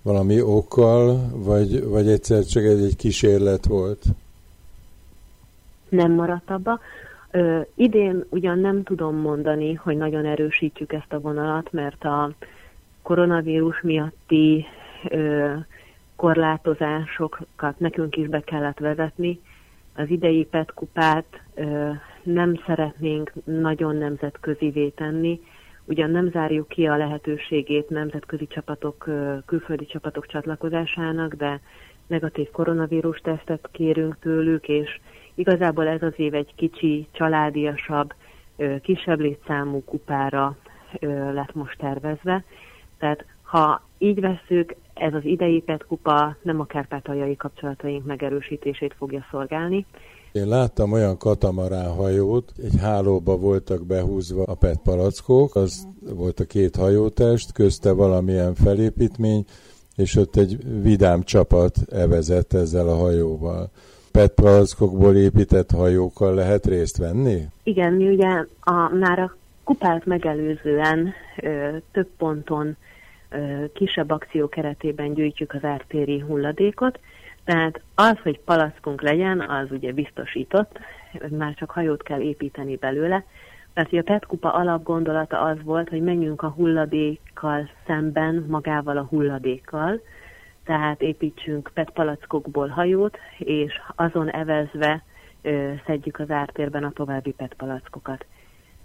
valami okkal, vagy, vagy egyszer csak ez egy kísérlet volt? Nem maradt abba. Ö, idén ugyan nem tudom mondani, hogy nagyon erősítjük ezt a vonalat, mert a koronavírus miatti ö, korlátozásokat nekünk is be kellett vezetni, az idei PET kupát nem szeretnénk nagyon nemzetközi tenni, ugyan nem zárjuk ki a lehetőségét nemzetközi csapatok, külföldi csapatok csatlakozásának, de negatív koronavírus tesztet kérünk tőlük, és igazából ez az év egy kicsi, családiasabb, kisebb létszámú kupára lett most tervezve. Tehát ha így veszük, ez az idei PET kupa nem a kárpátaljai kapcsolataink megerősítését fogja szolgálni. Én láttam olyan katamarán hajót, egy hálóba voltak behúzva a PET palackok, az volt a két hajótest, közte valamilyen felépítmény, és ott egy vidám csapat evezett ezzel a hajóval. PET palackokból épített hajókkal lehet részt venni? Igen, mi ugye a, már a kupát megelőzően ö, több ponton kisebb akció keretében gyűjtjük az ártéri hulladékot, tehát az, hogy palackunk legyen, az ugye biztosított, már csak hajót kell építeni belőle, mert a PET kupa alapgondolata az volt, hogy menjünk a hulladékkal szemben magával a hulladékkal, tehát építsünk PET palackokból hajót, és azon evezve ö, szedjük az ártérben a további PET palackokat.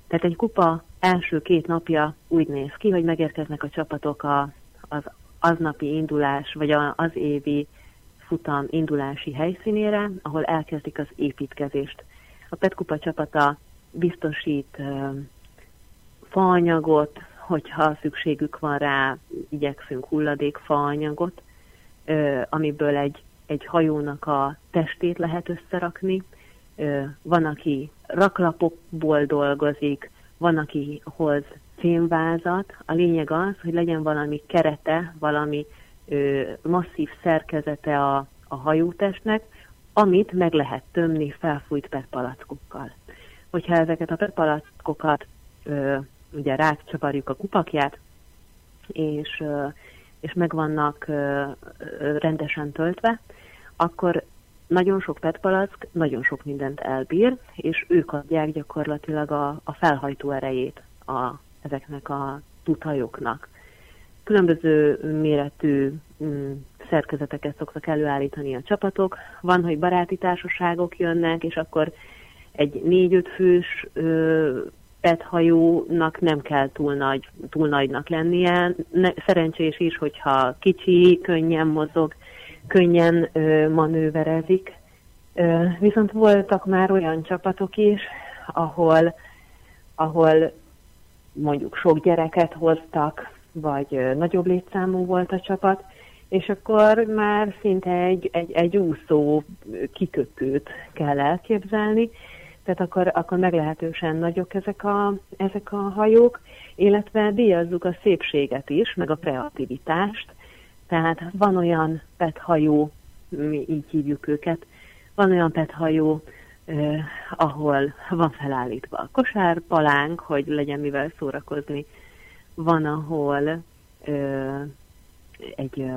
Tehát egy kupa első két napja úgy néz ki, hogy megérkeznek a csapatok a, az aznapi indulás, vagy a, az évi futam indulási helyszínére, ahol elkezdik az építkezést. A Petkupa csapata biztosít uh, faanyagot, hogyha szükségük van rá, igyekszünk hulladék faanyagot, uh, amiből egy, egy hajónak a testét lehet összerakni. Van, aki raklapokból dolgozik, van, aki hoz fémvázat. A lényeg az, hogy legyen valami kerete, valami masszív szerkezete a, a hajótestnek, amit meg lehet tömni felfújt petpalackokkal. Hogyha ezeket a petpalackokat ugye rácsavarjuk a kupakját, és, ö, és meg vannak ö, rendesen töltve, akkor nagyon sok petpalack nagyon sok mindent elbír, és ők adják gyakorlatilag a, a felhajtó erejét a, ezeknek a tudhajoknak. Különböző méretű mm, szerkezeteket szoktak előállítani a csapatok. Van, hogy baráti társaságok jönnek, és akkor egy négy-öt fős pethajónak nem kell túl, nagy, túl nagynak lennie. Ne, szerencsés is, hogyha kicsi, könnyen mozog, könnyen ö, manőverezik. Ö, viszont voltak már olyan csapatok is, ahol, ahol mondjuk sok gyereket hoztak, vagy ö, nagyobb létszámú volt a csapat, és akkor már szinte egy, egy, egy úszó kikötőt kell elképzelni, tehát akkor, akkor meglehetősen nagyok ezek a, ezek a hajók, illetve díjazzuk a szépséget is, meg a kreativitást, tehát van olyan pethajó, mi így hívjuk őket, van olyan pethajó, eh, ahol van felállítva a kosárpalánk, hogy legyen mivel szórakozni. Van, ahol eh, egy eh,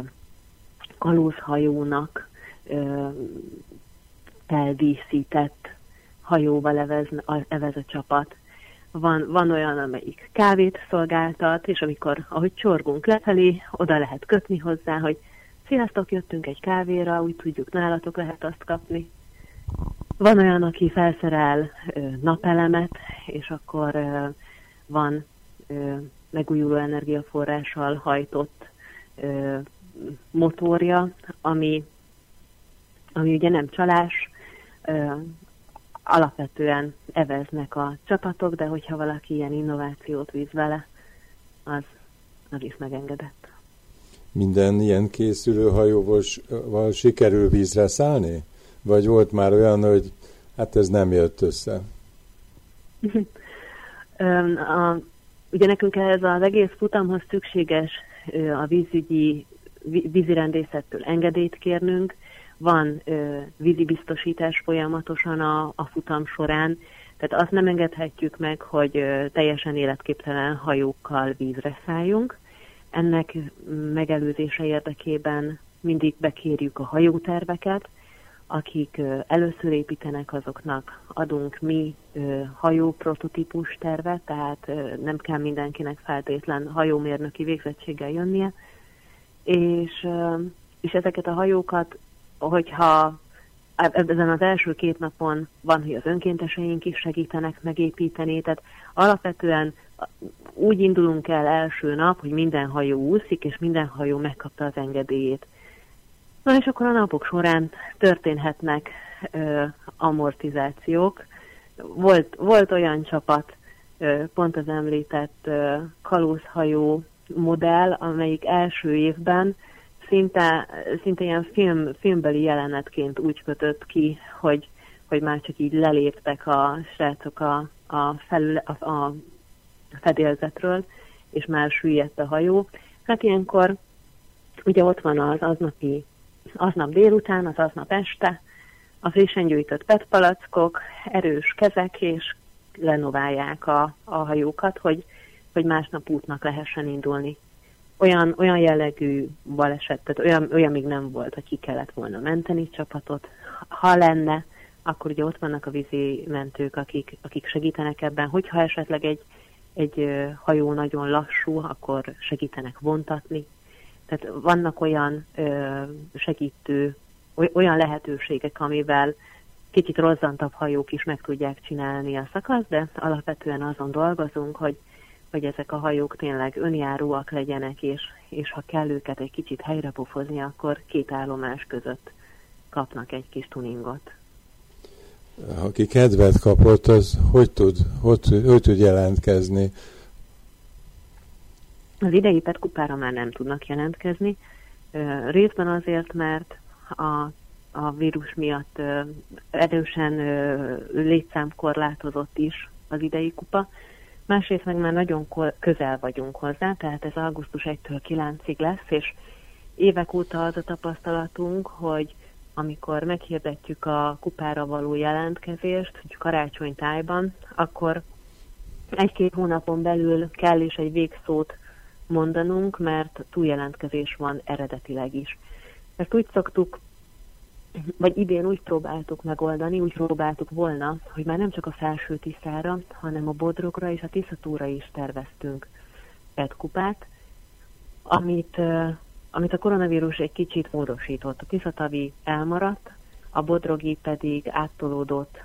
kalózhajónak eh, feldíszített hajóval evez, evez a csapat. Van, van olyan, amelyik kávét szolgáltat, és amikor, ahogy csorgunk lefelé, oda lehet kötni hozzá, hogy sziasztok, jöttünk egy kávéra, úgy tudjuk, nálatok lehet azt kapni. Van olyan, aki felszerel ö, napelemet, és akkor ö, van ö, megújuló energiaforrással hajtott ö, motorja, ami, ami ugye nem csalás, ö, alapvetően eveznek a csapatok, de hogyha valaki ilyen innovációt víz vele, az, az is megengedett. Minden ilyen készülő hajóval sikerül vízre szállni? Vagy volt már olyan, hogy hát ez nem jött össze? a, ugye nekünk ez az egész futamhoz szükséges a vízügyi vízirendészettől engedélyt kérnünk, van ö, vízibiztosítás folyamatosan a, a futam során, tehát azt nem engedhetjük meg, hogy ö, teljesen életképtelen hajókkal vízre szálljunk. Ennek megelőzése érdekében mindig bekérjük a hajóterveket, akik ö, először építenek, azoknak adunk mi ö, hajó prototípus tervet, tehát ö, nem kell mindenkinek feltétlen hajómérnöki végzettséggel jönnie, és, és ezeket a hajókat hogyha ezen az első két napon van, hogy az önkénteseink is segítenek megépíteni, tehát alapvetően úgy indulunk el első nap, hogy minden hajó úszik, és minden hajó megkapta az engedélyét. Na és akkor a napok során történhetnek ö, amortizációk. Volt, volt olyan csapat, ö, pont az említett ö, kalózhajó modell, amelyik első évben szinte, szinte ilyen film, filmbeli jelenetként úgy kötött ki, hogy, hogy már csak így leléptek a srácok a, a, felül, a, a fedélzetről, és már süllyedt a hajó. Hát ilyenkor ugye ott van az aznapi, aznap délután, az aznap este, a frissen gyűjtött petpalackok, erős kezek, és lenoválják a, a hajókat, hogy, hogy másnap útnak lehessen indulni olyan, olyan jellegű baleset, tehát olyan, olyan még nem volt, hogy ki kellett volna menteni csapatot. Ha lenne, akkor ugye ott vannak a vízi mentők, akik, akik segítenek ebben. Hogyha esetleg egy, egy hajó nagyon lassú, akkor segítenek vontatni. Tehát vannak olyan ö, segítő, olyan lehetőségek, amivel kicsit rozzantabb hajók is meg tudják csinálni a szakasz, de alapvetően azon dolgozunk, hogy hogy ezek a hajók tényleg önjáróak legyenek, és, és ha kell őket egy kicsit helyre pofozni, akkor két állomás között kapnak egy kis tuningot. Aki kedvet kapott, az hogy tud, hogy, hogy tud jelentkezni? Az idei petkupára már nem tudnak jelentkezni. Részben azért, mert a, a vírus miatt erősen létszámkorlátozott is az idei kupa, másrészt meg már nagyon közel vagyunk hozzá, tehát ez augusztus 1-től 9-ig lesz, és évek óta az a tapasztalatunk, hogy amikor meghirdetjük a kupára való jelentkezést, hogy karácsony tájban, akkor egy-két hónapon belül kell is egy végszót mondanunk, mert túljelentkezés van eredetileg is. Ezt úgy szoktuk vagy idén úgy próbáltuk megoldani, úgy próbáltuk volna, hogy már nem csak a felső Tiszára, hanem a Bodrogra és a Tiszatúra is terveztünk petkupát, amit, amit a koronavírus egy kicsit módosított. A Tiszatavi elmaradt, a Bodrogi pedig áttolódott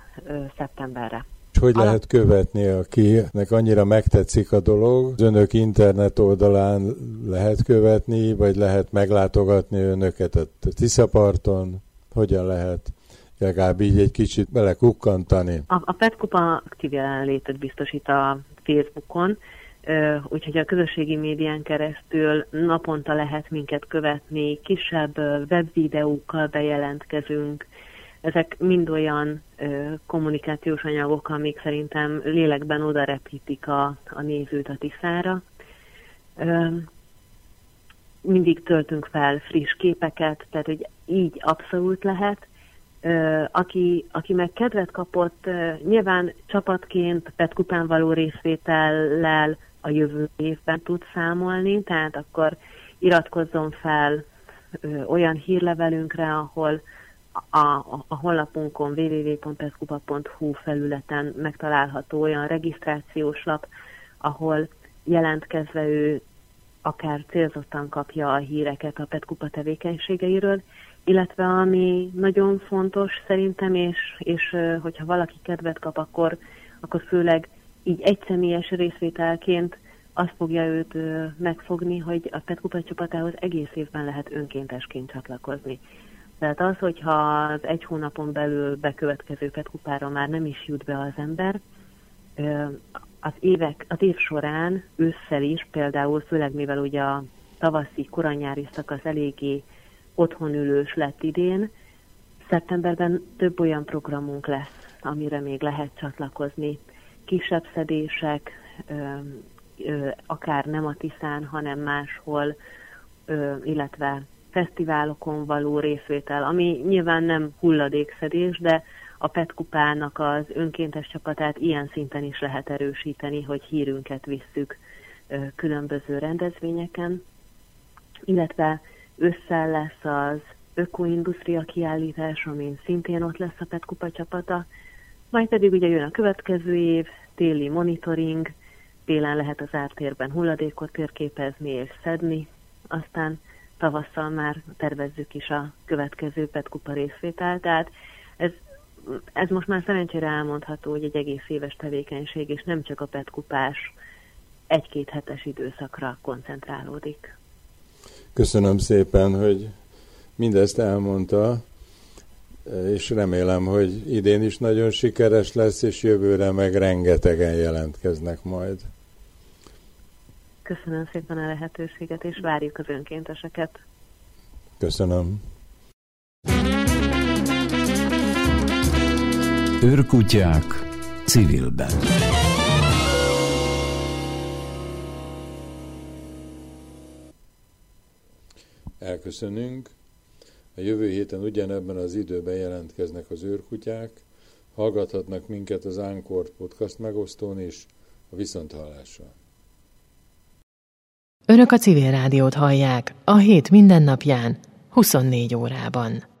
szeptemberre. És hogy lehet követni, akinek annyira megtetszik a dolog? Az önök internet oldalán lehet követni, vagy lehet meglátogatni önöket a Tiszaparton? Hogyan lehet legalább így egy kicsit belekukkantani? A, a Petkupa aktív jelenlétet biztosít a Facebookon, úgyhogy a közösségi médián keresztül naponta lehet minket követni, kisebb webvideókkal bejelentkezünk, ezek mind olyan ö, kommunikációs anyagok, amik szerintem lélekben oda repítik a, a nézőt a tiszára. Mindig töltünk fel friss képeket, tehát hogy így abszolút lehet. Aki, aki meg kedvet kapott, nyilván csapatként Petkupán való részvétellel a jövő évben tud számolni, tehát akkor iratkozzon fel olyan hírlevelünkre, ahol a, a, honlapunkon www.peszkupa.hu felületen megtalálható olyan regisztrációs lap, ahol jelentkezve ő akár célzottan kapja a híreket a Petkupa tevékenységeiről, illetve ami nagyon fontos szerintem, és, és hogyha valaki kedvet kap, akkor, akkor főleg így egyszemélyes részvételként azt fogja őt megfogni, hogy a Petkupa csapatához egész évben lehet önkéntesként csatlakozni. Tehát az, hogyha az egy hónapon belül bekövetkező petkupára már nem is jut be az ember, az, évek, az év során ősszel is, például főleg mivel ugye a tavaszi, koranyári szakasz eléggé otthonülős lett idén, szeptemberben több olyan programunk lesz, amire még lehet csatlakozni. Kisebb szedések, akár nem a Tiszán, hanem máshol, illetve fesztiválokon való részvétel, ami nyilván nem hulladékszedés, de a PET kupának az önkéntes csapatát ilyen szinten is lehet erősíteni, hogy hírünket visszük különböző rendezvényeken, illetve össze lesz az ökoindustria kiállítás, amin szintén ott lesz a PET kupa csapata, majd pedig ugye jön a következő év, téli monitoring, télen lehet az ártérben hulladékot térképezni és szedni, aztán tavasszal már tervezzük is a következő petkupa részvételt, tehát ez, most már szerencsére elmondható, hogy egy egész éves tevékenység, és nem csak a petkupás egy-két hetes időszakra koncentrálódik. Köszönöm szépen, hogy mindezt elmondta, és remélem, hogy idén is nagyon sikeres lesz, és jövőre meg rengetegen jelentkeznek majd. Köszönöm szépen a lehetőséget, és várjuk az önkénteseket. Köszönöm. Őrkutyák civilben. Elköszönünk. A jövő héten ugyanebben az időben jelentkeznek az őrkutyák, hallgathatnak minket az Ánkort podcast megosztón is a viszonthallásra. Önök a civil rádiót hallják a hét mindennapján, 24 órában.